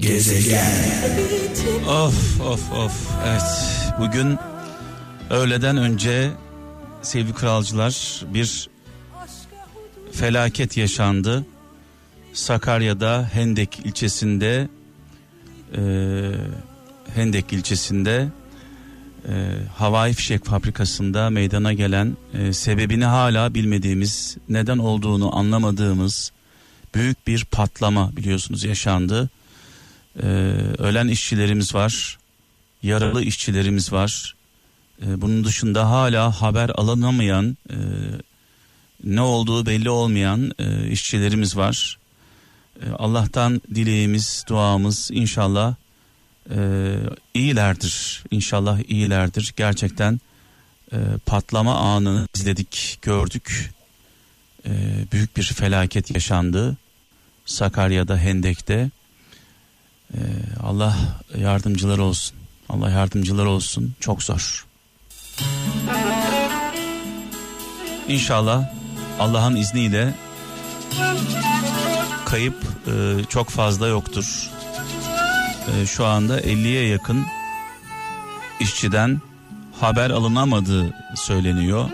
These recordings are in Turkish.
Gezegen. Of of of evet bugün öğleden önce sevgili kralcılar bir felaket yaşandı. Sakarya'da Hendek ilçesinde e, Hendek ilçesinde e, havai fişek fabrikasında meydana gelen e, sebebini hala bilmediğimiz neden olduğunu anlamadığımız büyük bir patlama biliyorsunuz yaşandı. E, ölen işçilerimiz var, yaralı işçilerimiz var. E, bunun dışında hala haber alınamayan, e, ne olduğu belli olmayan e, işçilerimiz var. E, Allah'tan dileğimiz, duamız inşallah e, iyilerdir. İnşallah iyilerdir. Gerçekten patlama anını izledik, gördük. Büyük bir felaket yaşandı. Sakarya'da, Hendek'te. E, Allah yardımcılar olsun. Allah yardımcılar olsun. Çok zor. İnşallah Allah'ın izniyle kayıp e, çok fazla yoktur. E, şu anda 50'ye yakın işçiden haber alınamadığı söyleniyor.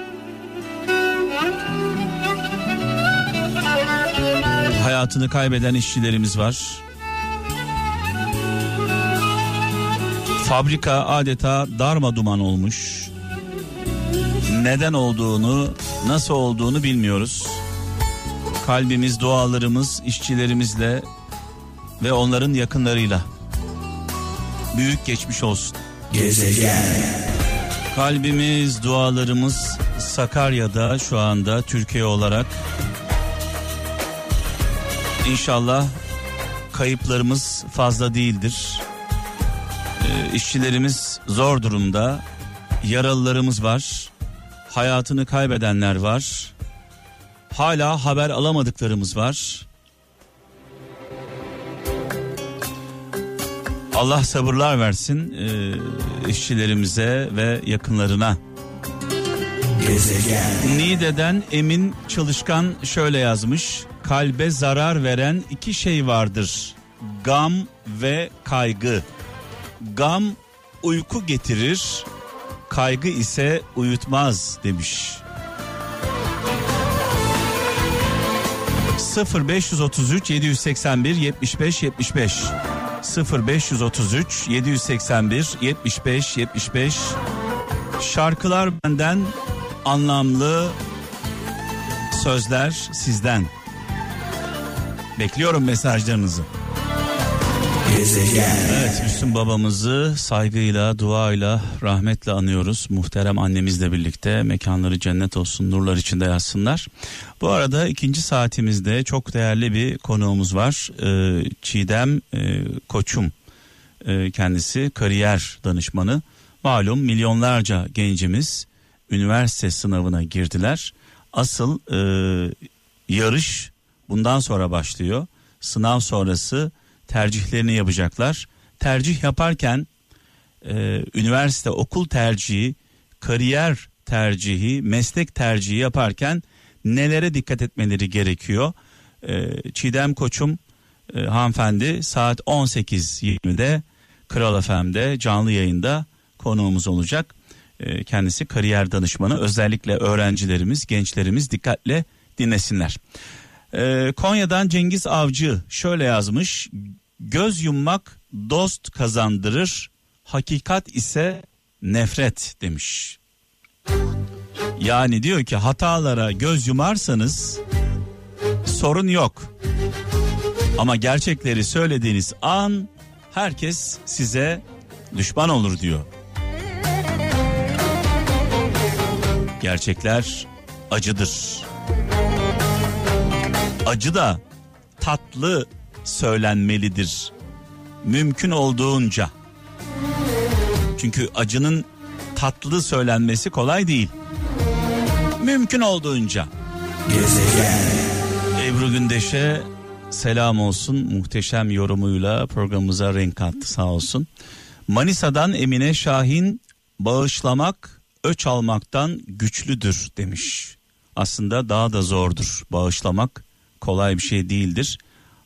Hayatını kaybeden işçilerimiz var. Fabrika adeta darma duman olmuş. Neden olduğunu, nasıl olduğunu bilmiyoruz. Kalbimiz, dualarımız işçilerimizle ve onların yakınlarıyla büyük geçmiş olsun. Gezegen. Kalbimiz, dualarımız Sakarya'da şu anda Türkiye olarak. İnşallah kayıplarımız fazla değildir. Ee, işçilerimiz zor durumda. Yaralılarımız var. Hayatını kaybedenler var. Hala haber alamadıklarımız var. Allah sabırlar versin e, işçilerimize ve yakınlarına. Gezegen. Niğde'den Emin Çalışkan şöyle yazmış. Kalbe zarar veren iki şey vardır. Gam ve kaygı. Gam uyku getirir, kaygı ise uyutmaz demiş. 0533 781 75 75 0533 781 75 75 Şarkılar benden anlamlı sözler sizden. Bekliyorum mesajlarınızı. Evet Müslüm babamızı saygıyla, duayla, rahmetle anıyoruz. Muhterem annemizle birlikte mekanları cennet olsun, nurlar içinde yatsınlar. Bu arada ikinci saatimizde çok değerli bir konuğumuz var. Ee, Çiğdem e, Koçum Ee, kendisi kariyer danışmanı. Malum milyonlarca gencimiz üniversite sınavına girdiler. Asıl e, yarış bundan sonra başlıyor. Sınav sonrası tercihlerini yapacaklar. Tercih yaparken e, üniversite okul tercihi, kariyer tercihi, meslek tercihi yaparken nelere dikkat etmeleri gerekiyor? E, Çiğdem Koçum e, hanımefendi saat 18.20'de Kral FM'de canlı yayında konuğumuz olacak. E, kendisi kariyer danışmanı. Özellikle öğrencilerimiz, gençlerimiz dikkatle dinlesinler. Ee, Konya'dan Cengiz Avcı şöyle yazmış. Göz yummak dost kazandırır, hakikat ise nefret demiş. Yani diyor ki hatalara göz yumarsanız sorun yok. Ama gerçekleri söylediğiniz an herkes size düşman olur diyor. Gerçekler acıdır acı da tatlı söylenmelidir. Mümkün olduğunca. Çünkü acının tatlı söylenmesi kolay değil. Mümkün olduğunca. Gezegen. Ebru Gündeş'e selam olsun. Muhteşem yorumuyla programımıza renk kattı sağ olsun. Manisa'dan Emine Şahin bağışlamak öç almaktan güçlüdür demiş. Aslında daha da zordur bağışlamak kolay bir şey değildir.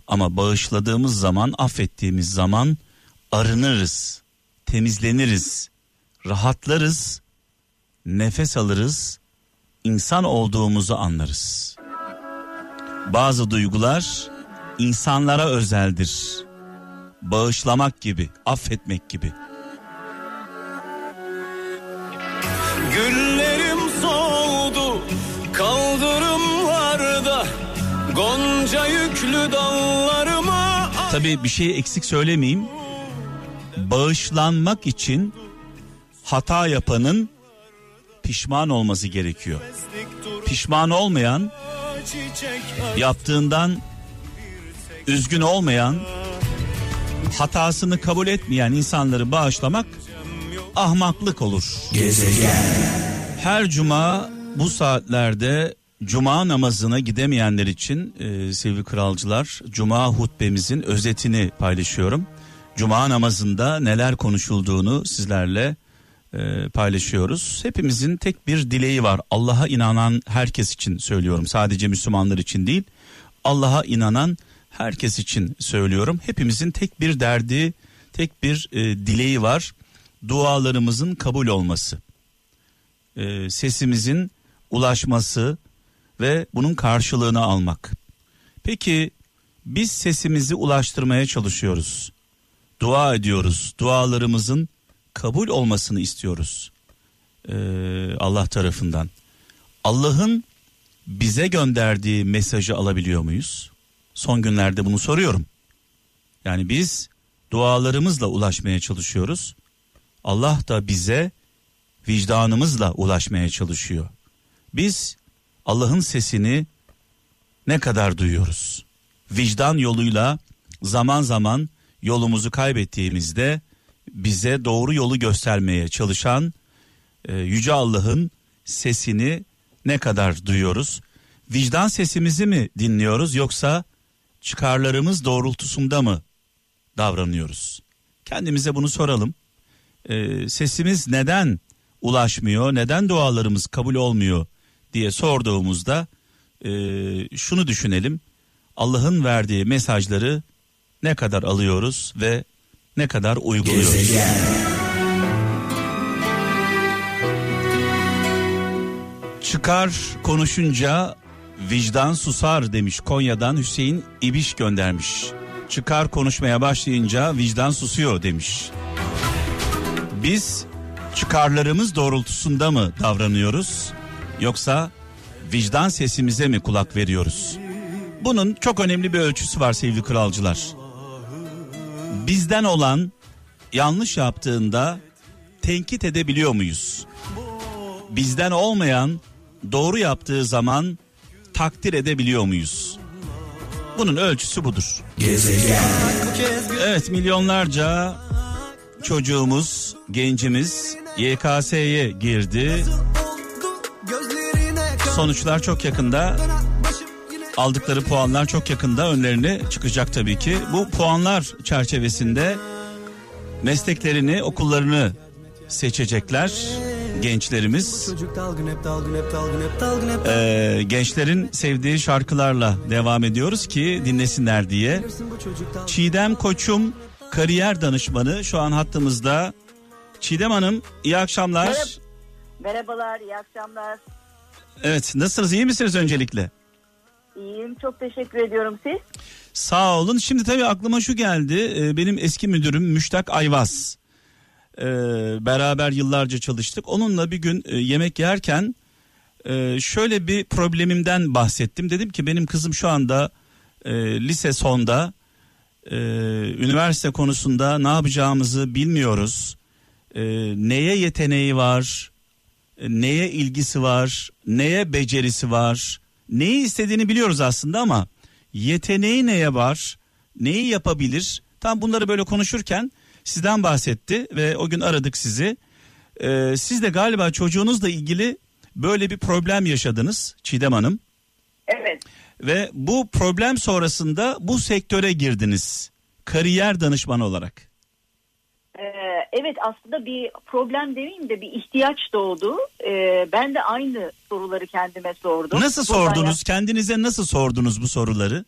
Ama bağışladığımız zaman, affettiğimiz zaman arınırız, temizleniriz, rahatlarız, nefes alırız, insan olduğumuzu anlarız. Bazı duygular insanlara özeldir. Bağışlamak gibi, affetmek gibi. Gonca yüklü dallarıma Tabii bir şey eksik söylemeyeyim. Bağışlanmak için hata yapanın pişman olması gerekiyor. Pişman olmayan, yaptığından üzgün olmayan, hatasını kabul etmeyen insanları bağışlamak ahmaklık olur. Gezegen. Her cuma bu saatlerde cuma namazına gidemeyenler için e, sevgili kralcılar cuma hutbemizin özetini paylaşıyorum. Cuma namazında neler konuşulduğunu sizlerle e, paylaşıyoruz. Hepimizin tek bir dileği var. Allah'a inanan herkes için söylüyorum. Sadece Müslümanlar için değil. Allah'a inanan herkes için söylüyorum. Hepimizin tek bir derdi, tek bir e, dileği var. Dualarımızın kabul olması. E, sesimizin ulaşması ve bunun karşılığını almak. Peki biz sesimizi ulaştırmaya çalışıyoruz. Dua ediyoruz. Dualarımızın kabul olmasını istiyoruz. Ee, Allah tarafından. Allah'ın bize gönderdiği mesajı alabiliyor muyuz? Son günlerde bunu soruyorum. Yani biz dualarımızla ulaşmaya çalışıyoruz. Allah da bize vicdanımızla ulaşmaya çalışıyor. Biz Allah'ın sesini ne kadar duyuyoruz? Vicdan yoluyla zaman zaman yolumuzu kaybettiğimizde bize doğru yolu göstermeye çalışan e, yüce Allah'ın sesini ne kadar duyuyoruz? Vicdan sesimizi mi dinliyoruz yoksa çıkarlarımız doğrultusunda mı davranıyoruz? Kendimize bunu soralım. E, sesimiz neden ulaşmıyor, neden dualarımız kabul olmuyor diye sorduğumuzda e, şunu düşünelim. Allah'ın verdiği mesajları ne kadar alıyoruz ve ne kadar uyguluyoruz? Gezegen. Çıkar konuşunca vicdan susar demiş Konya'dan Hüseyin İbiş göndermiş. Çıkar konuşmaya başlayınca vicdan susuyor demiş. Biz çıkarlarımız doğrultusunda mı davranıyoruz yoksa vicdan sesimize mi kulak veriyoruz? Bunun çok önemli bir ölçüsü var sevgili kralcılar. Bizden olan yanlış yaptığında tenkit edebiliyor muyuz? Bizden olmayan doğru yaptığı zaman takdir edebiliyor muyuz? Bunun ölçüsü budur. Gezegen. Evet milyonlarca çocuğumuz, gencimiz YKS'ye girdi. Sonuçlar çok yakında. Aldıkları puanlar çok yakında önlerine çıkacak tabii ki. Bu puanlar çerçevesinde mesleklerini, okullarını seçecekler gençlerimiz. Ee, gençlerin sevdiği şarkılarla devam ediyoruz ki dinlesinler diye. Çiğdem Koçum kariyer danışmanı şu an hattımızda. Çiğdem Hanım iyi akşamlar. Merhaba. Merhabalar, iyi akşamlar. Evet nasılsınız iyi misiniz öncelikle? İyiyim, çok teşekkür ediyorum siz. Sağ olun. Şimdi tabii aklıma şu geldi. Ee, Benim eski müdürüm Müştak Ayvaz. Ee, beraber yıllarca çalıştık. Onunla bir gün e, yemek yerken e, şöyle bir problemimden bahsettim. Dedim ki benim kızım şu anda e, lise sonda. Üniversite konusunda ne yapacağımızı bilmiyoruz. Neye yeteneği var? Neye ilgisi var? Neye becerisi var? Neyi istediğini biliyoruz aslında ama yeteneği neye var? Neyi yapabilir? Tam bunları böyle konuşurken sizden bahsetti ve o gün aradık sizi. Ee, siz de galiba çocuğunuzla ilgili böyle bir problem yaşadınız Çiğdem Hanım Evet, ve bu problem sonrasında bu sektöre girdiniz kariyer danışmanı olarak. Evet aslında bir problem demeyeyim de bir ihtiyaç doğdu. Ee, ben de aynı soruları kendime sordum. Nasıl sordunuz? Kendinize nasıl sordunuz bu soruları?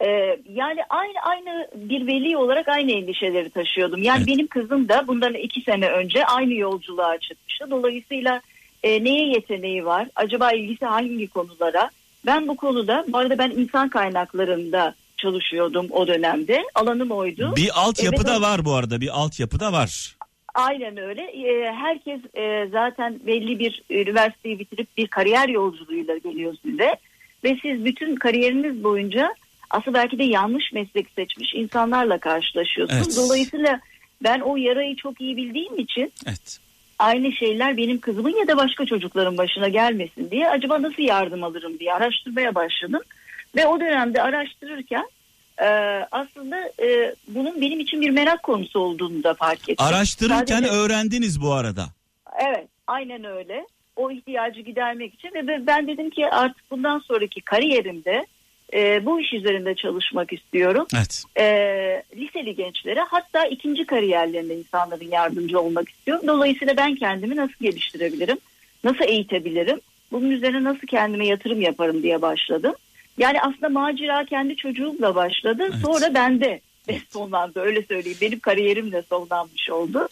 Ee, yani aynı aynı bir veli olarak aynı endişeleri taşıyordum. Yani Evet. benim kızım da bundan iki sene önce aynı yolculuğa çıkmıştı. Dolayısıyla e, neye yeteneği var? Acaba ilgisi hangi konulara? Ben bu konuda, bu arada ben insan kaynaklarında çalışıyordum o dönemde. Alanım oydu. Bir altyapı Evet, da var bu arada. Bir altyapı da var. Aynen öyle. Ee, herkes e, zaten belli bir üniversiteyi bitirip bir kariyer yolculuğuyla geliyor size. Ve siz bütün kariyeriniz boyunca aslında belki de yanlış meslek seçmiş insanlarla karşılaşıyorsunuz. Evet. Dolayısıyla ben o yarayı çok iyi bildiğim için Evet. aynı şeyler benim kızımın ya da başka çocukların başına gelmesin diye acaba nasıl yardım alırım diye araştırmaya başladım. Ve o dönemde araştırırken e, aslında e, bunun benim için bir merak konusu olduğunu da fark ettim. Araştırırken Sadece- öğrendiniz bu arada. Evet aynen öyle. O ihtiyacı gidermek için ve ben- ben dedim ki artık bundan sonraki kariyerimde e, bu iş üzerinde çalışmak istiyorum. Evet. E, liseli gençlere hatta ikinci kariyerlerinde insanların yardımcı olmak istiyorum. Dolayısıyla ben kendimi nasıl geliştirebilirim? Nasıl eğitebilirim? Bunun üzerine nasıl kendime yatırım yaparım diye başladım. Yani aslında macera kendi çocuğumla başladı. Evet. Sonra bende de sonlandı öyle söyleyeyim. Benim kariyerim de sonlanmış oldu.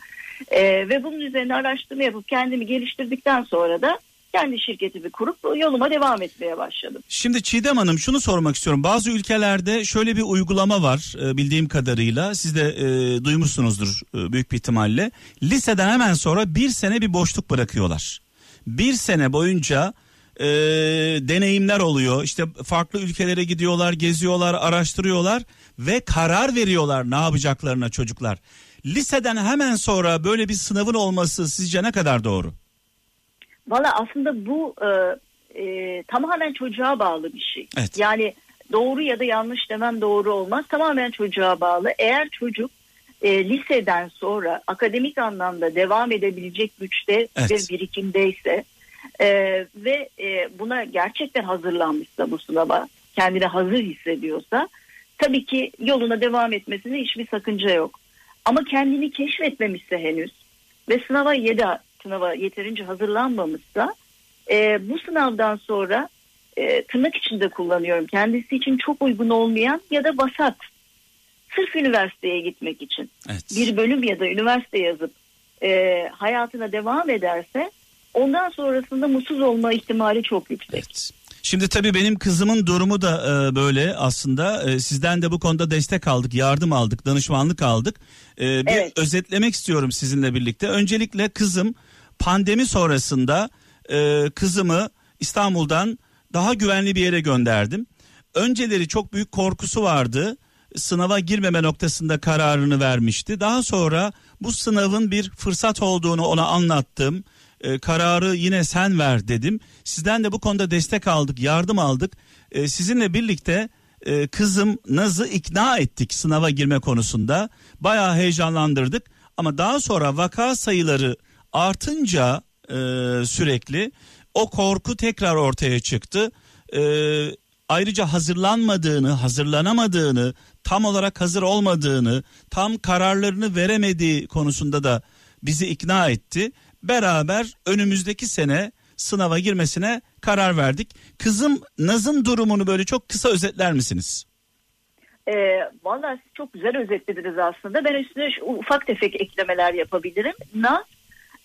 Ee, ve bunun üzerine araştırma yapıp kendimi geliştirdikten sonra da kendi şirketimi kurup yoluma devam etmeye başladım. Şimdi Çiğdem Hanım şunu sormak istiyorum. Bazı ülkelerde şöyle bir uygulama var e, bildiğim kadarıyla. Siz de e, duymuşsunuzdur e, büyük bir ihtimalle. Liseden hemen sonra bir sene bir boşluk bırakıyorlar. Bir sene boyunca e, deneyimler oluyor. İşte farklı ülkelere gidiyorlar, geziyorlar, araştırıyorlar ve karar veriyorlar ne yapacaklarına çocuklar. Liseden hemen sonra böyle bir sınavın olması sizce ne kadar doğru? Valla aslında bu e, e, tamamen çocuğa bağlı bir şey. Evet. Yani doğru ya da yanlış demem doğru olmaz. Tamamen çocuğa bağlı. Eğer çocuk e, liseden sonra akademik anlamda devam edebilecek güçte Evet. ve birikimdeyse e, ve e, buna gerçekten hazırlanmışsa bu sınava kendine hazır hissediyorsa tabii ki yoluna devam etmesine hiçbir sakınca yok. Ama kendini keşfetmemişse henüz ve sınava ya da sınava yeterince hazırlanmamışsa e, bu sınavdan sonra e, tırnak içinde kullanıyorum kendisi için çok uygun olmayan ya da vasat sırf üniversiteye gitmek için Evet. bir bölüm ya da üniversite yazıp e, hayatına devam ederse ondan sonrasında mutsuz olma ihtimali çok yüksek. Evet. Şimdi tabii benim kızımın durumu da e, böyle aslında E, sizden de bu konuda destek aldık, yardım aldık, danışmanlık aldık. E, bir Evet. özetlemek istiyorum sizinle birlikte. Öncelikle kızım pandemi sonrasında e, kızımı İstanbul'dan daha güvenli bir yere gönderdim. Önceleri çok büyük korkusu vardı. Sınava girmeme noktasında kararını vermişti. Daha sonra bu sınavın bir fırsat olduğunu ona anlattım. E, kararı yine sen ver dedim. Sizden de bu konuda destek aldık, yardım aldık. E, sizinle birlikte e, kızım Naz'ı ikna ettik sınava girme konusunda. Bayağı heyecanlandırdık. Ama daha sonra vaka sayıları artınca e, sürekli o korku tekrar ortaya çıktı. E, ayrıca hazırlanmadığını, hazırlanamadığını, tam olarak hazır olmadığını, tam kararlarını veremediği konusunda da bizi ikna etti. Beraber önümüzdeki sene sınava girmesine karar verdik. Kızım Naz'ın durumunu böyle çok kısa özetler misiniz? E, Valla siz çok güzel özetlediniz aslında. Ben üstüne şu ufak tefek eklemeler yapabilirim. Naz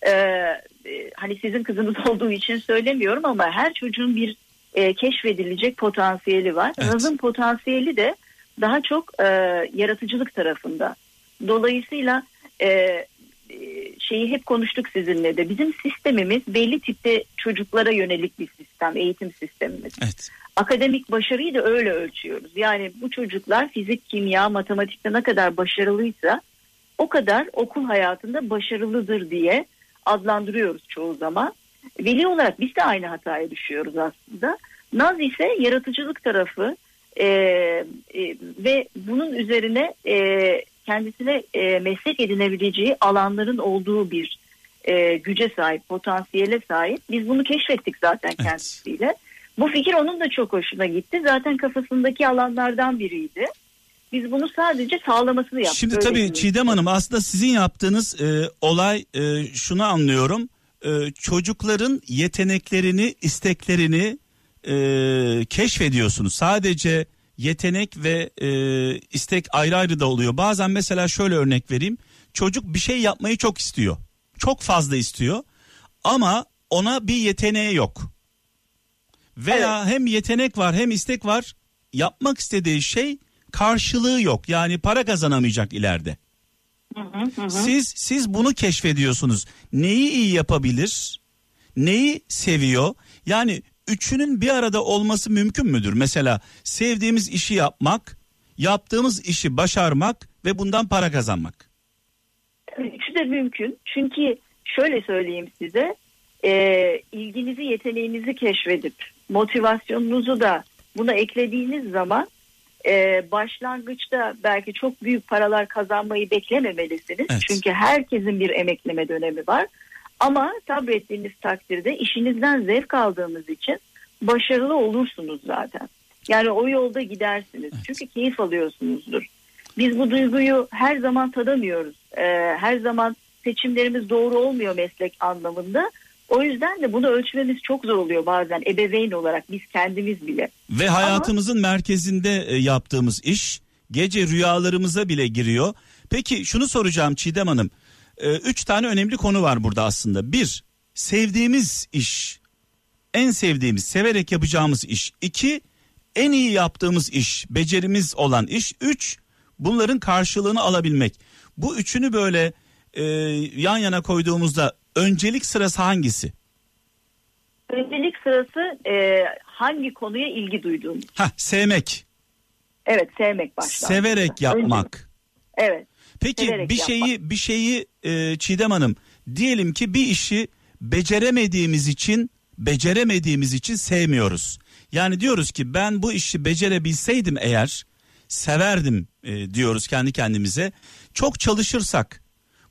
e, e, hani sizin kızınız olduğu için söylemiyorum ama her çocuğun bir e, keşfedilecek potansiyeli var. Evet. Naz'ın potansiyeli de daha çok e, yaratıcılık tarafında. Dolayısıyla e, şeyi hep konuştuk sizinle de. Bizim sistemimiz belli tipte çocuklara yönelik bir sistem, eğitim sistemimiz. Evet. Akademik başarıyı da öyle ölçüyoruz. Yani bu çocuklar fizik, kimya, matematikte ne kadar başarılıysa o kadar okul hayatında başarılıdır diye adlandırıyoruz çoğu zaman. Veli olarak biz de aynı hataya düşüyoruz aslında. Naz ise yaratıcılık tarafı e, e, ve bunun üzerine e, kendisine e, meslek edinebileceği alanların olduğu bir e, güce sahip, potansiyele sahip. Biz bunu keşfettik zaten Evet. kendisiyle. Bu fikir onun da çok hoşuna gitti. Zaten kafasındaki alanlardan biriydi. Biz bunu sadece sağlamasını yaptık. Şimdi tabii diyeyim. Çiğdem Hanım aslında sizin yaptığınız e, olay e, şunu anlıyorum. E, çocukların yeteneklerini, isteklerini e, keşfediyorsunuz. Sadece yetenek ve e, istek ayrı ayrı da oluyor. Bazen mesela şöyle örnek vereyim. Çocuk bir şey yapmayı çok istiyor. Çok fazla istiyor. Ama ona bir yeteneği yok. Veya hem yetenek var hem istek var. Yapmak istediği şey karşılığı yok. Yani para kazanamayacak ileride. Siz siz bunu keşfediyorsunuz. Neyi iyi yapabilir? Neyi seviyor? Yani üçünün bir arada olması mümkün müdür? Mesela sevdiğimiz işi yapmak, yaptığımız işi başarmak ve bundan para kazanmak. Üçü de mümkün. Çünkü şöyle söyleyeyim size. e, ilginizi, yeteneğinizi keşfedip motivasyonunuzu da buna eklediğiniz zaman e, başlangıçta belki çok büyük paralar kazanmayı beklememelisiniz. Evet. Çünkü herkesin bir emekleme dönemi var. Ama sabrettiğiniz takdirde işinizden zevk aldığınız için başarılı olursunuz zaten. Yani o yolda gidersiniz. Çünkü keyif alıyorsunuzdur. Biz bu duyguyu her zaman tadamıyoruz. Ee, her zaman seçimlerimiz doğru olmuyor meslek anlamında. O yüzden de bunu ölçmemiz çok zor oluyor bazen ebeveyn olarak biz kendimiz bile. Ve hayatımızın merkezinde e, yaptığımız iş gece rüyalarımıza bile giriyor. Peki şunu soracağım Çiğdem Hanım. E, üç tane önemli konu var burada aslında. Bir, sevdiğimiz iş. En sevdiğimiz, severek yapacağımız iş. İki, en iyi yaptığımız iş, becerimiz olan iş. Üç, bunların karşılığını alabilmek. Bu üçünü böyle e, yan yana koyduğumuzda öncelik sırası hangisi? Öncelik sırası e, hangi konuya ilgi duyduğumuz. Hah, sevmek, Evet sevmek başlangıçta. severek yapmak. Önce- evet. Peki bir yapmak. şeyi bir şeyi e, Çiğdem Hanım diyelim ki bir işi beceremediğimiz için beceremediğimiz için sevmiyoruz. Yani diyoruz ki ben bu işi becerebilseydim eğer severdim e, diyoruz kendi kendimize. Çok çalışırsak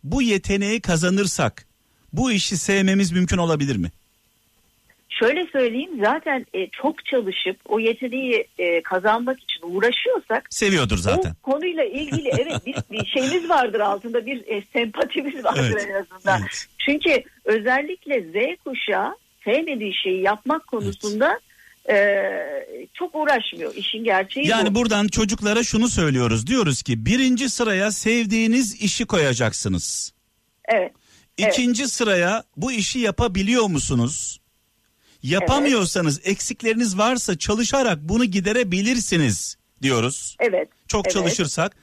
bu yeteneği kazanırsak bu işi sevmemiz mümkün olabilir mi? Şöyle söyleyeyim zaten e, çok çalışıp o yeteneği e, kazanmak için uğraşıyorsak Seviyordur zaten. o konuyla ilgili evet bir, bir şeyimiz vardır altında bir e, sempatimiz vardır Evet, en azından. evet. Çünkü özellikle Z kuşağı sevmediği şeyi yapmak konusunda e, çok uğraşmıyor. İşin gerçeği Yani bu. buradan çocuklara şunu söylüyoruz. Diyoruz ki birinci sıraya sevdiğiniz işi koyacaksınız. Evet. Evet. İkinci sıraya bu işi yapabiliyor musunuz? Yapamıyorsanız eksikleriniz varsa çalışarak bunu giderebilirsiniz diyoruz. Evet. Çok evet. çalışırsak.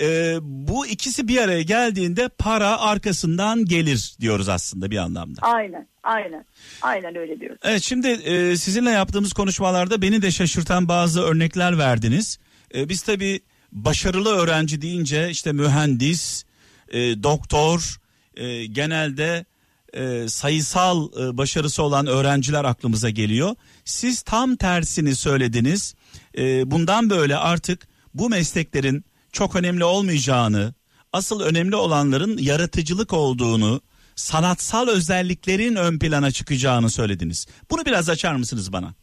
Ee, bu ikisi bir araya geldiğinde para arkasından gelir diyoruz aslında bir anlamda. Aynen. Aynen. Aynen öyle diyoruz. Evet şimdi e, sizinle yaptığımız konuşmalarda beni de şaşırtan bazı örnekler verdiniz. E, biz tabii başarılı öğrenci deyince işte mühendis, e, doktor, e, genelde e, sayısal e, başarısı olan öğrenciler aklımıza geliyor. Siz tam tersini söylediniz. E, bundan böyle artık bu mesleklerin çok önemli olmayacağını, asıl önemli olanların yaratıcılık olduğunu, sanatsal özelliklerin ön plana çıkacağını söylediniz. Bunu biraz açar mısınız bana?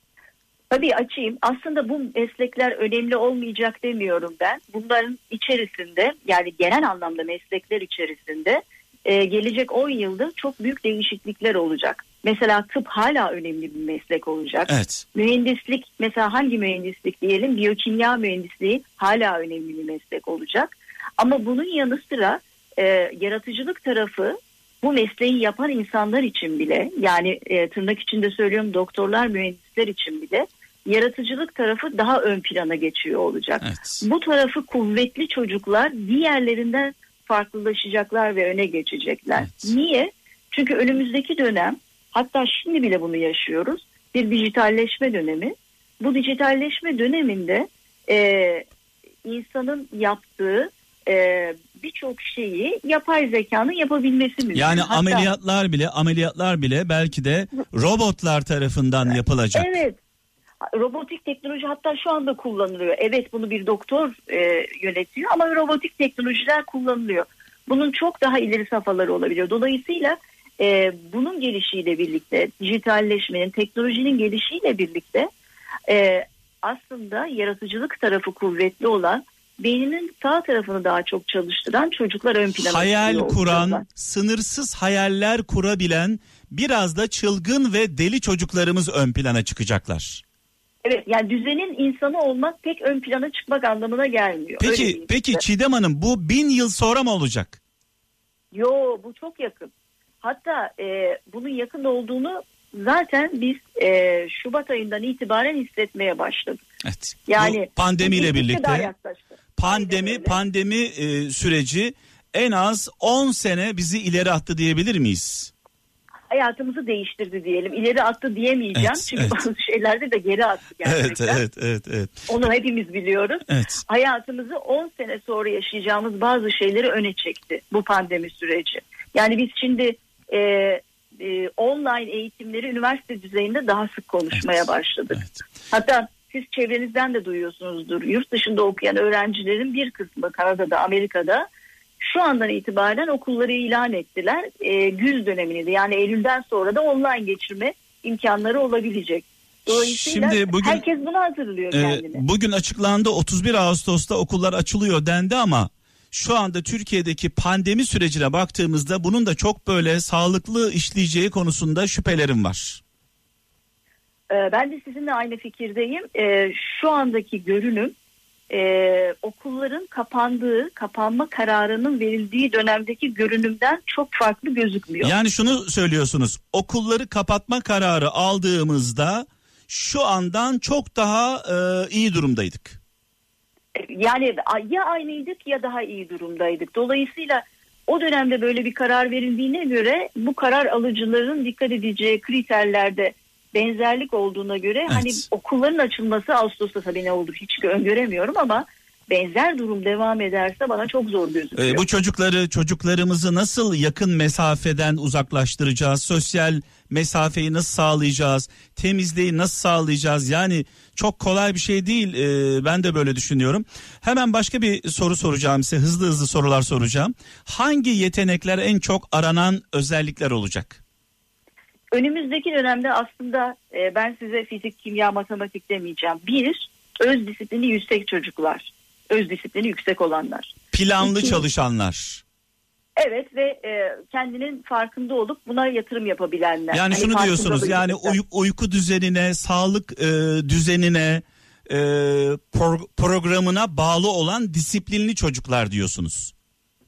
Tabii açayım. Aslında bu meslekler önemli olmayacak demiyorum ben. Bunların içerisinde yani genel anlamda meslekler içerisinde e, gelecek 10 yılda çok büyük değişiklikler olacak. Mesela tıp hala önemli bir meslek olacak. Evet. Mühendislik mesela hangi mühendislik diyelim biyokimya mühendisliği hala önemli bir meslek olacak. Ama bunun yanı sıra e, yaratıcılık tarafı bu mesleği yapan insanlar için bile yani e, tırnak içinde söylüyorum doktorlar mühendisler için bile yaratıcılık tarafı daha ön plana geçiyor olacak. Evet. Bu tarafı kuvvetli çocuklar diğerlerinden farklılaşacaklar ve öne geçecekler. Evet. Niye? Çünkü önümüzdeki dönem hatta şimdi bile bunu yaşıyoruz bir dijitalleşme dönemi. Bu dijitalleşme döneminde e, insanın yaptığı e, birçok şeyi yapay zekanın yapabilmesi mümkün. Yani Hatta- ameliyatlar bile ameliyatlar bile belki de robotlar tarafından yapılacak. Evet. Robotik teknoloji hatta şu anda kullanılıyor. Evet bunu bir doktor e, yönetiyor ama robotik teknolojiler kullanılıyor. Bunun çok daha ileri safhaları olabiliyor. Dolayısıyla e, bunun gelişiyle birlikte dijitalleşmenin, teknolojinin gelişiyle birlikte e, aslında yaratıcılık tarafı kuvvetli olan beyninin sağ tarafını daha çok çalıştıran çocuklar ön plana Hayal kuran, olacaklar. sınırsız hayaller kurabilen biraz da çılgın ve deli çocuklarımız ön plana çıkacaklar. Evet yani düzenin insanı olmak pek ön plana çıkmak anlamına gelmiyor. Peki peki. Çiğdem Hanım bu bin yıl sonra mı olacak? Yo bu çok yakın. Hatta e, bunun yakın olduğunu zaten biz e, Şubat ayından itibaren hissetmeye başladık. Evet. Yani bu pandemiyle birlikte pandemi pandemi e, süreci en az 10 sene bizi ileri attı diyebilir miyiz? Hayatımızı değiştirdi diyelim. İleri attı diyemeyeceğim. Evet, Çünkü evet. bazı şeylerde de geri attı Evet gerçekten. evet evet evet. Onu hepimiz biliyoruz. Evet. Hayatımızı 10 sene sonra yaşayacağımız bazı şeyleri öne çekti bu pandemi süreci. Yani biz şimdi e, e, online eğitimleri üniversite düzeyinde daha sık konuşmaya Evet, başladık. Evet. Hatta siz çevrenizden de duyuyorsunuzdur. Yurt dışında okuyan öğrencilerin bir kısmı Kanada'da, Amerika'da şu andan itibaren okulları ilan ettiler. E, güz dönemini de yani Eylül'den sonra da online geçirme imkanları olabilecek. Dolayısıyla Şimdi bugün- herkes buna hazırlıyor Ee, kendini. bugün açıklandı 31 Ağustos'ta okullar açılıyor dendi ama şu anda Türkiye'deki pandemi sürecine baktığımızda bunun da çok böyle sağlıklı işleyeceği konusunda şüphelerim var. Ee, ben de sizinle aynı fikirdeyim. Ee, şu andaki görünüm e, okulların kapandığı, kapanma kararının verildiği dönemdeki görünümden çok farklı gözükmüyor. Yani şunu söylüyorsunuz okulları kapatma kararı aldığımızda şu andan çok daha e, iyi durumdaydık. Yani ya aynıydık ya daha iyi durumdaydık. Dolayısıyla o dönemde böyle bir karar verildiğine göre bu karar alıcıların dikkat edeceği kriterlerde benzerlik olduğuna göre hani okulların açılması Ağustos'ta tabii ne olur hiç öngöremiyorum ama benzer durum devam ederse bana çok zor gözüküyor. E, bu çocukları çocuklarımızı nasıl yakın mesafeden uzaklaştıracağız? Sosyal mesafeyi nasıl sağlayacağız? Temizliği nasıl sağlayacağız? Yani çok kolay bir şey değil. E, ben de böyle düşünüyorum. Hemen başka bir soru soracağım size. Hızlı hızlı sorular soracağım. Hangi yetenekler en çok aranan özellikler olacak? Önümüzdeki dönemde aslında e, ben size fizik, kimya, matematik demeyeceğim. Bir, öz disiplini yüksek çocuklar. Öz disiplini yüksek olanlar. Planlı İki- çalışanlar. Evet ve e, kendinin farkında olup buna yatırım yapabilenler. Yani Hani şunu diyorsunuz yani uy- uyku düzenine, sağlık e, düzenine, e, pro- programına bağlı olan disiplinli çocuklar diyorsunuz.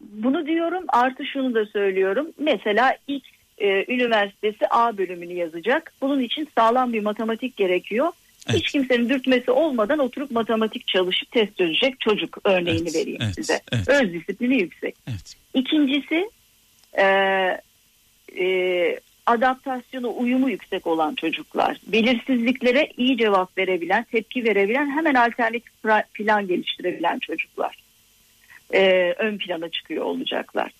Bunu diyorum artı şunu da söylüyorum. Mesela X e, üniversitesi A bölümünü yazacak. Bunun için sağlam bir matematik gerekiyor. Evet. Hiç kimsenin dürtmesi olmadan oturup matematik çalışıp test çözecek çocuk örneğini Evet, vereyim evet, size. evet. Öz disiplini yüksek. Evet. İkincisi e, e, adaptasyonu, uyumu yüksek olan çocuklar. Belirsizliklere iyi cevap verebilen, tepki verebilen, hemen alternatif plan geliştirebilen çocuklar. E, ön plana çıkıyor olacaklar.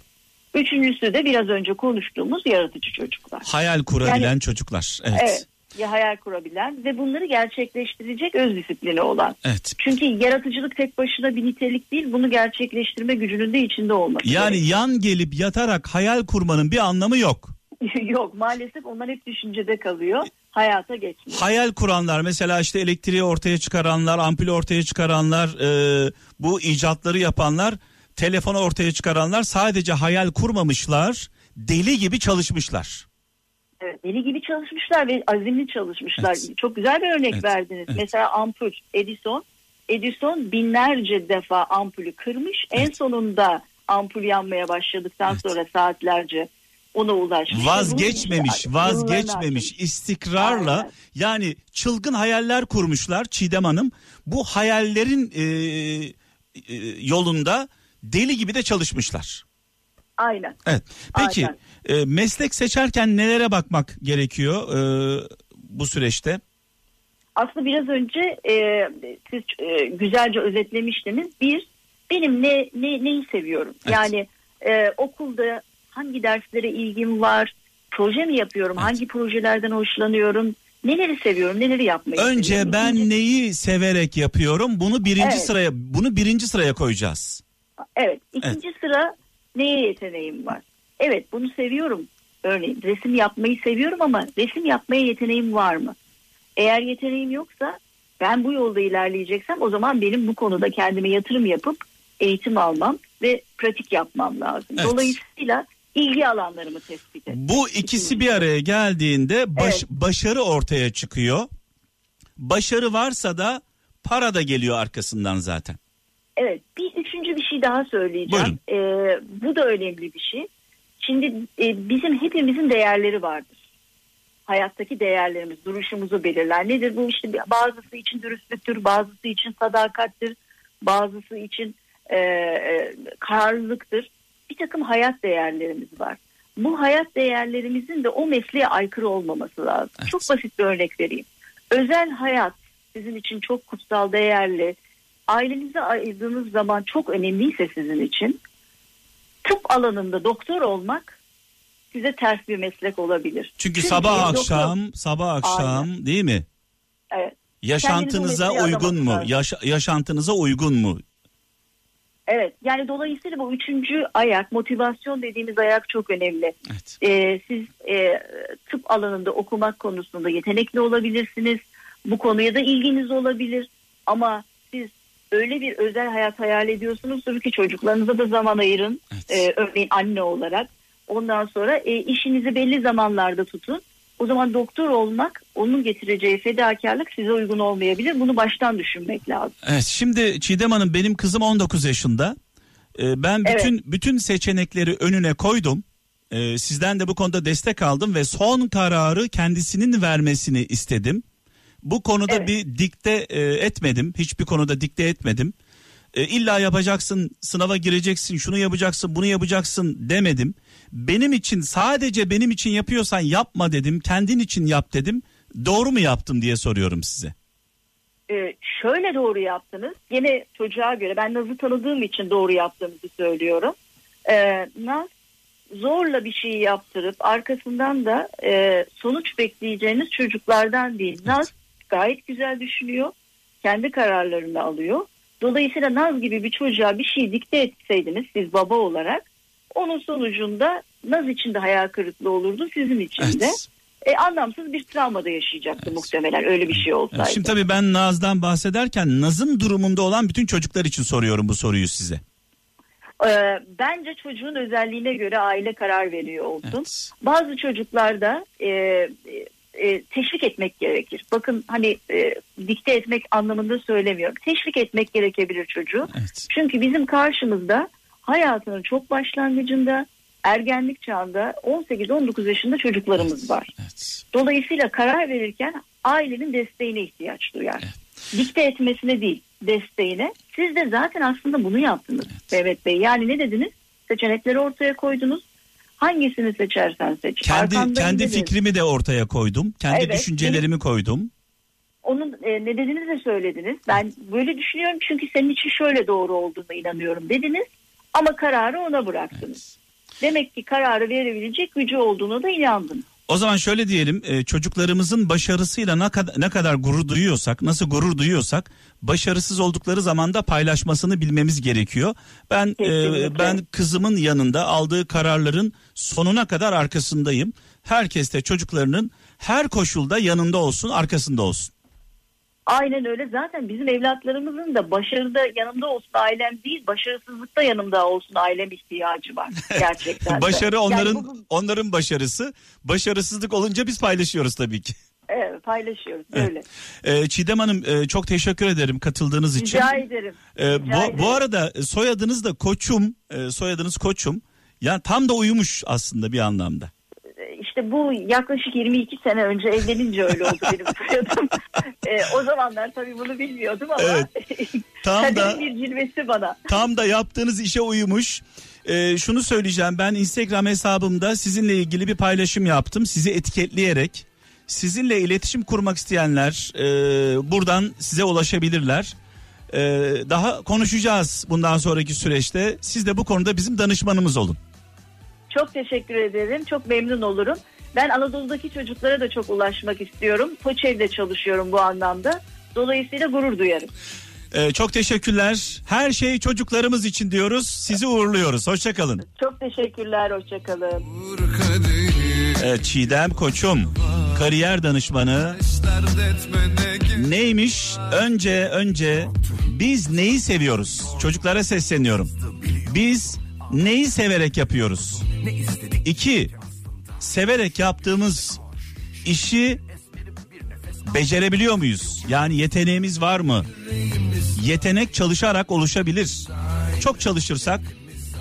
Üçüncüsü de biraz önce konuştuğumuz yaratıcı çocuklar. Hayal kurabilen Yani- çocuklar. Evet. Evet. Ya hayal kurabilen ve bunları gerçekleştirecek öz disiplini olan. Evet. Çünkü yaratıcılık tek başına bir nitelik değil, bunu gerçekleştirme gücünün de içinde olması Yani gerekiyor. yan gelip yatarak hayal kurmanın bir anlamı yok. Yok maalesef onlar hep düşüncede kalıyor. Hayata geçmiyor. Hayal kuranlar mesela işte elektriği ortaya çıkaranlar, ampulü ortaya çıkaranlar, e, bu icatları yapanlar, telefonu ortaya çıkaranlar sadece hayal kurmamışlar, deli gibi çalışmışlar. Evet, deli gibi çalışmışlar ve azimli çalışmışlar. Evet. Çok güzel bir örnek Evet, verdiniz. evet. Mesela ampul, Edison. Edison binlerce defa ampulü kırmış. En Evet. sonunda ampul yanmaya başladıktan Evet. sonra saatlerce ona ulaşmış. Vazgeçmemiş, vazgeçmemiş, istikrarla Aynen. yani çılgın hayaller kurmuşlar Çiğdem Hanım. Bu hayallerin e, e, yolunda deli gibi de çalışmışlar. Aynen. Evet. Peki Aynen. e, meslek seçerken nelere bakmak gerekiyor e, bu süreçte? Aslında biraz önce e, siz e, güzelce özetlemiştiniz. Bir, benim ne, ne neyi seviyorum? Evet. Yani e, okulda hangi derslere ilgim var? Proje mi yapıyorum? Evet. Hangi projelerden hoşlanıyorum? Neleri seviyorum? Neleri yapmayı Önce seviyorum? ben neyi severek yapıyorum? Bunu birinci Evet. sıraya bunu birinci sıraya koyacağız. Evet. İkinci sıra neye yeteneğim var? Evet bunu seviyorum. Örneğin resim yapmayı seviyorum ama resim yapmaya yeteneğim var mı? Eğer yeteneğim yoksa ben bu yolda ilerleyeceksem o zaman benim bu konuda kendime yatırım yapıp eğitim almam ve pratik yapmam lazım. Evet. Dolayısıyla ilgi alanlarımı tespit et. Bu ikisi bir araya geldiğinde baş- Evet. başarı ortaya çıkıyor. Başarı varsa da para da geliyor arkasından zaten. Evet bir üçüncü bir şey daha söyleyeceğim. Ee, bu da önemli bir şey. Şimdi e, bizim hepimizin değerleri vardır. Hayattaki değerlerimiz duruşumuzu belirler. Nedir bu işte bazısı için dürüstlüktür, bazısı için sadakattir, bazısı için e, e, kararlılıktır. Bir takım hayat değerlerimiz var. Bu hayat değerlerimizin de o mesleğe aykırı olmaması lazım. Evet. Çok basit bir örnek vereyim. Özel hayat sizin için çok kutsal, değerli. Ailenize ayırdığınız zaman çok önemliyse sizin için tıp alanında doktor olmak size ters bir meslek olabilir. Çünkü, sabah doktor- akşam, sabah akşam değil mi? Evet. Yaşantınıza uygun mu? Yaşa- yaşantınıza uygun mu? Evet yani dolayısıyla bu üçüncü ayak motivasyon dediğimiz ayak çok önemli. Evet. Ee, siz e, tıp alanında okumak konusunda yetenekli olabilirsiniz. Bu konuya da ilginiz olabilir. Ama siz öyle bir özel hayat hayal ediyorsunuzdur ki çocuklarınıza da zaman ayırın. Evet. Ee, örneğin anne olarak. Ondan sonra e, işinizi belli zamanlarda tutun. O zaman doktor olmak onun getireceği fedakarlık size uygun olmayabilir. Bunu baştan düşünmek lazım. Evet şimdi Çiğdem Hanım benim kızım 19 yaşında. Ee, ben Evet. bütün bütün seçenekleri önüne koydum. Ee, sizden de bu konuda destek aldım ve son kararı kendisinin vermesini istedim. Bu konuda Evet. bir dikte e, etmedim. Hiçbir konuda dikte etmedim. E, illa yapacaksın, sınava gireceksin, şunu yapacaksın, bunu yapacaksın demedim. Benim için sadece benim için yapıyorsan yapma dedim. Kendin için yap dedim. Doğru mu yaptım diye soruyorum size. Ee, şöyle doğru yaptınız. Yine çocuğa göre ben Naz'ı tanıdığım için doğru yaptığımızı söylüyorum. Ee, Naz zorla bir şey yaptırıp arkasından da e, sonuç bekleyeceğiniz çocuklardan değil. Naz gayet güzel düşünüyor. Kendi kararlarını alıyor. Dolayısıyla Naz gibi bir çocuğa bir şey dikte etseydiniz siz baba olarak onun sonucunda Naz için de hayal kırıklığı olurdu sizin için de. Evet. E, anlamsız bir travmada yaşayacaktı muhtemelen öyle bir şey olsaydı. Evet, Şimdi tabii ben Naz'dan bahsederken Naz'ın durumunda olan bütün çocuklar için soruyorum bu soruyu size. Ee, bence çocuğun özelliğine göre aile karar veriyor olsun. Evet. Bazı çocuklarda e, e, teşvik etmek gerekir. Bakın hani e, dikte etmek anlamında söylemiyorum. Teşvik etmek gerekebilir çocuğu. Evet. Çünkü bizim karşımızda hayatının çok başlangıcında ergenlik çağında 18-19 yaşında çocuklarımız var. Evet. Dolayısıyla karar verirken ailenin desteğine ihtiyaç duyar. Dikte etmesine değil, desteğine. Siz de zaten aslında bunu yaptınız Mehmet Bey. Yani ne dediniz? Seçenekleri ortaya koydunuz. Hangisini seçersen seç. Kendi kendi dediniz. fikrimi de ortaya koydum. Kendi Evet, düşüncelerimi koydum. Onun e, nedenini de söylediniz. Ben böyle düşünüyorum çünkü senin için şöyle doğru olduğuna inanıyorum dediniz. Ama kararı ona bıraktınız. Demek ki kararı verebilecek gücü olduğuna da inandınız. O zaman şöyle diyelim e, çocuklarımızın başarısıyla ne kadar ne kadar gurur duyuyorsak, nasıl gurur duyuyorsak başarısız oldukları zaman da paylaşmasını bilmemiz gerekiyor. Ben e, ben kızımın yanında aldığı kararların sonuna kadar arkasındayım. Herkes de çocuklarının her koşulda yanında olsun, arkasında olsun. Aynen öyle. Zaten bizim evlatlarımızın da başarıda yanımda olsun ailem değil, başarısızlıkta yanımda olsun ailem ihtiyacı var. Gerçekten. Başarı onların Yani bu- onların başarısı. Başarısızlık olunca biz paylaşıyoruz tabii ki. evet, paylaşıyoruz Evet. öyle. E, Çiğdem Hanım e, çok teşekkür ederim katıldığınız için. Rica ederim. Ee, Rica bu, ederim. bu arada soyadınız da Koçum, e, soyadınız Koçum. Ya tam da uyumuş aslında bir anlamda. İşte bu yaklaşık 22 sene önce evlenince öyle oldu benim soyadım. Ee, o zamanlar tabii bunu bilmiyordum ama Evet. Tam da bir cilvesi bana. tam da yaptığınız işe uyumuş. Ee, şunu söyleyeceğim ben Instagram hesabımda sizinle ilgili bir paylaşım yaptım. Sizi etiketleyerek sizinle iletişim kurmak isteyenler e, buradan size ulaşabilirler. E, daha konuşacağız bundan sonraki süreçte. Siz de bu konuda bizim danışmanımız olun. Çok teşekkür ederim. Çok memnun olurum. Ben Anadolu'daki çocuklara da çok ulaşmak istiyorum. Koçev'de çalışıyorum bu anlamda. Dolayısıyla gurur duyarım. Ee, çok teşekkürler. Her şey çocuklarımız için diyoruz. Sizi uğurluyoruz. Hoşçakalın. Çok teşekkürler. Hoşçakalın. Evet, Çiğdem Koçum, kariyer danışmanı. Neymiş? Önce önce biz neyi seviyoruz? Çocuklara sesleniyorum. Biz neyi severek yapıyoruz? İki, severek yaptığımız işi Becerebiliyor muyuz? Yani yeteneğimiz var mı? Yetenek çalışarak oluşabilir. Çok çalışırsak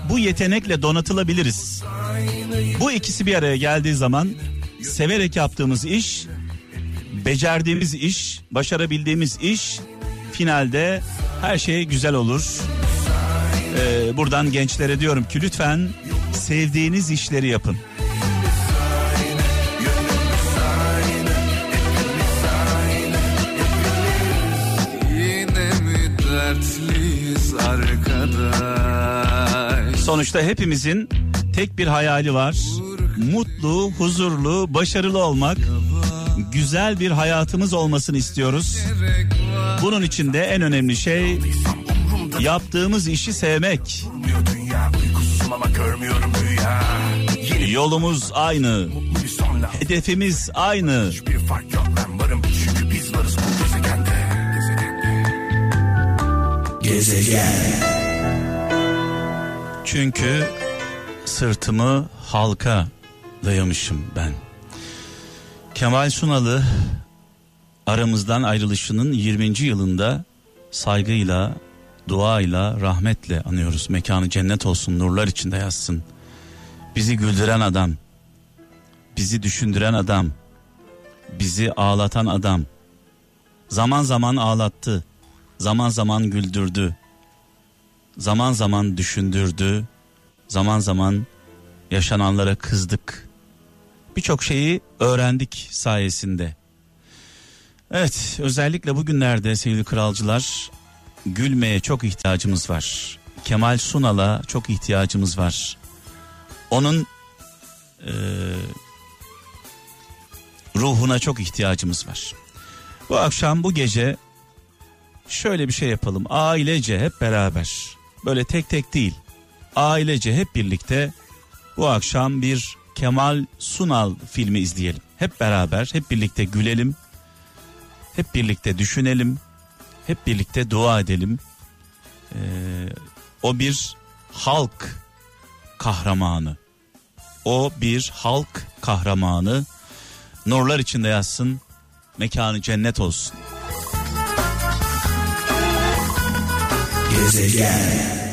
bu yetenekle donatılabiliriz. Bu ikisi bir araya geldiği zaman severek yaptığımız iş, becerdiğimiz iş, başarabildiğimiz iş finalde her şey güzel olur. Ee, buradan gençlere diyorum ki lütfen sevdiğiniz işleri yapın. Sonuçta hepimizin tek bir hayali var. Mutlu, huzurlu, başarılı olmak. Güzel bir hayatımız olmasını istiyoruz. Bunun için de en önemli şey yaptığımız işi sevmek. Yolumuz aynı, hedefimiz aynı. Gezegen Çünkü sırtımı halka dayamışım ben. Kemal Sunal'ı aramızdan ayrılışının 20. yılında saygıyla, duayla, rahmetle anıyoruz. Mekanı cennet olsun, nurlar içinde yazsın. Bizi güldüren adam, bizi düşündüren adam, bizi ağlatan adam. Zaman zaman ağlattı, zaman zaman güldürdü, zaman zaman düşündürdü, zaman zaman yaşananlara kızdık. Birçok şeyi öğrendik sayesinde. Evet, özellikle bugünlerde sevgili kralcılar gülmeye çok ihtiyacımız var. Kemal Sunal'a çok ihtiyacımız var. Onun eee, ruhuna çok ihtiyacımız var. Bu akşam bu gece şöyle bir şey yapalım. Ailece hep beraber. Böyle tek tek değil. Ailece hep birlikte bu akşam bir Kemal Sunal filmi izleyelim. Hep beraber, hep birlikte gülelim. Hep birlikte düşünelim. Hep birlikte dua edelim. Ee, o bir halk kahramanı. O bir halk kahramanı. Nurlar içinde yatsın. Mekanı cennet olsun. Gezegen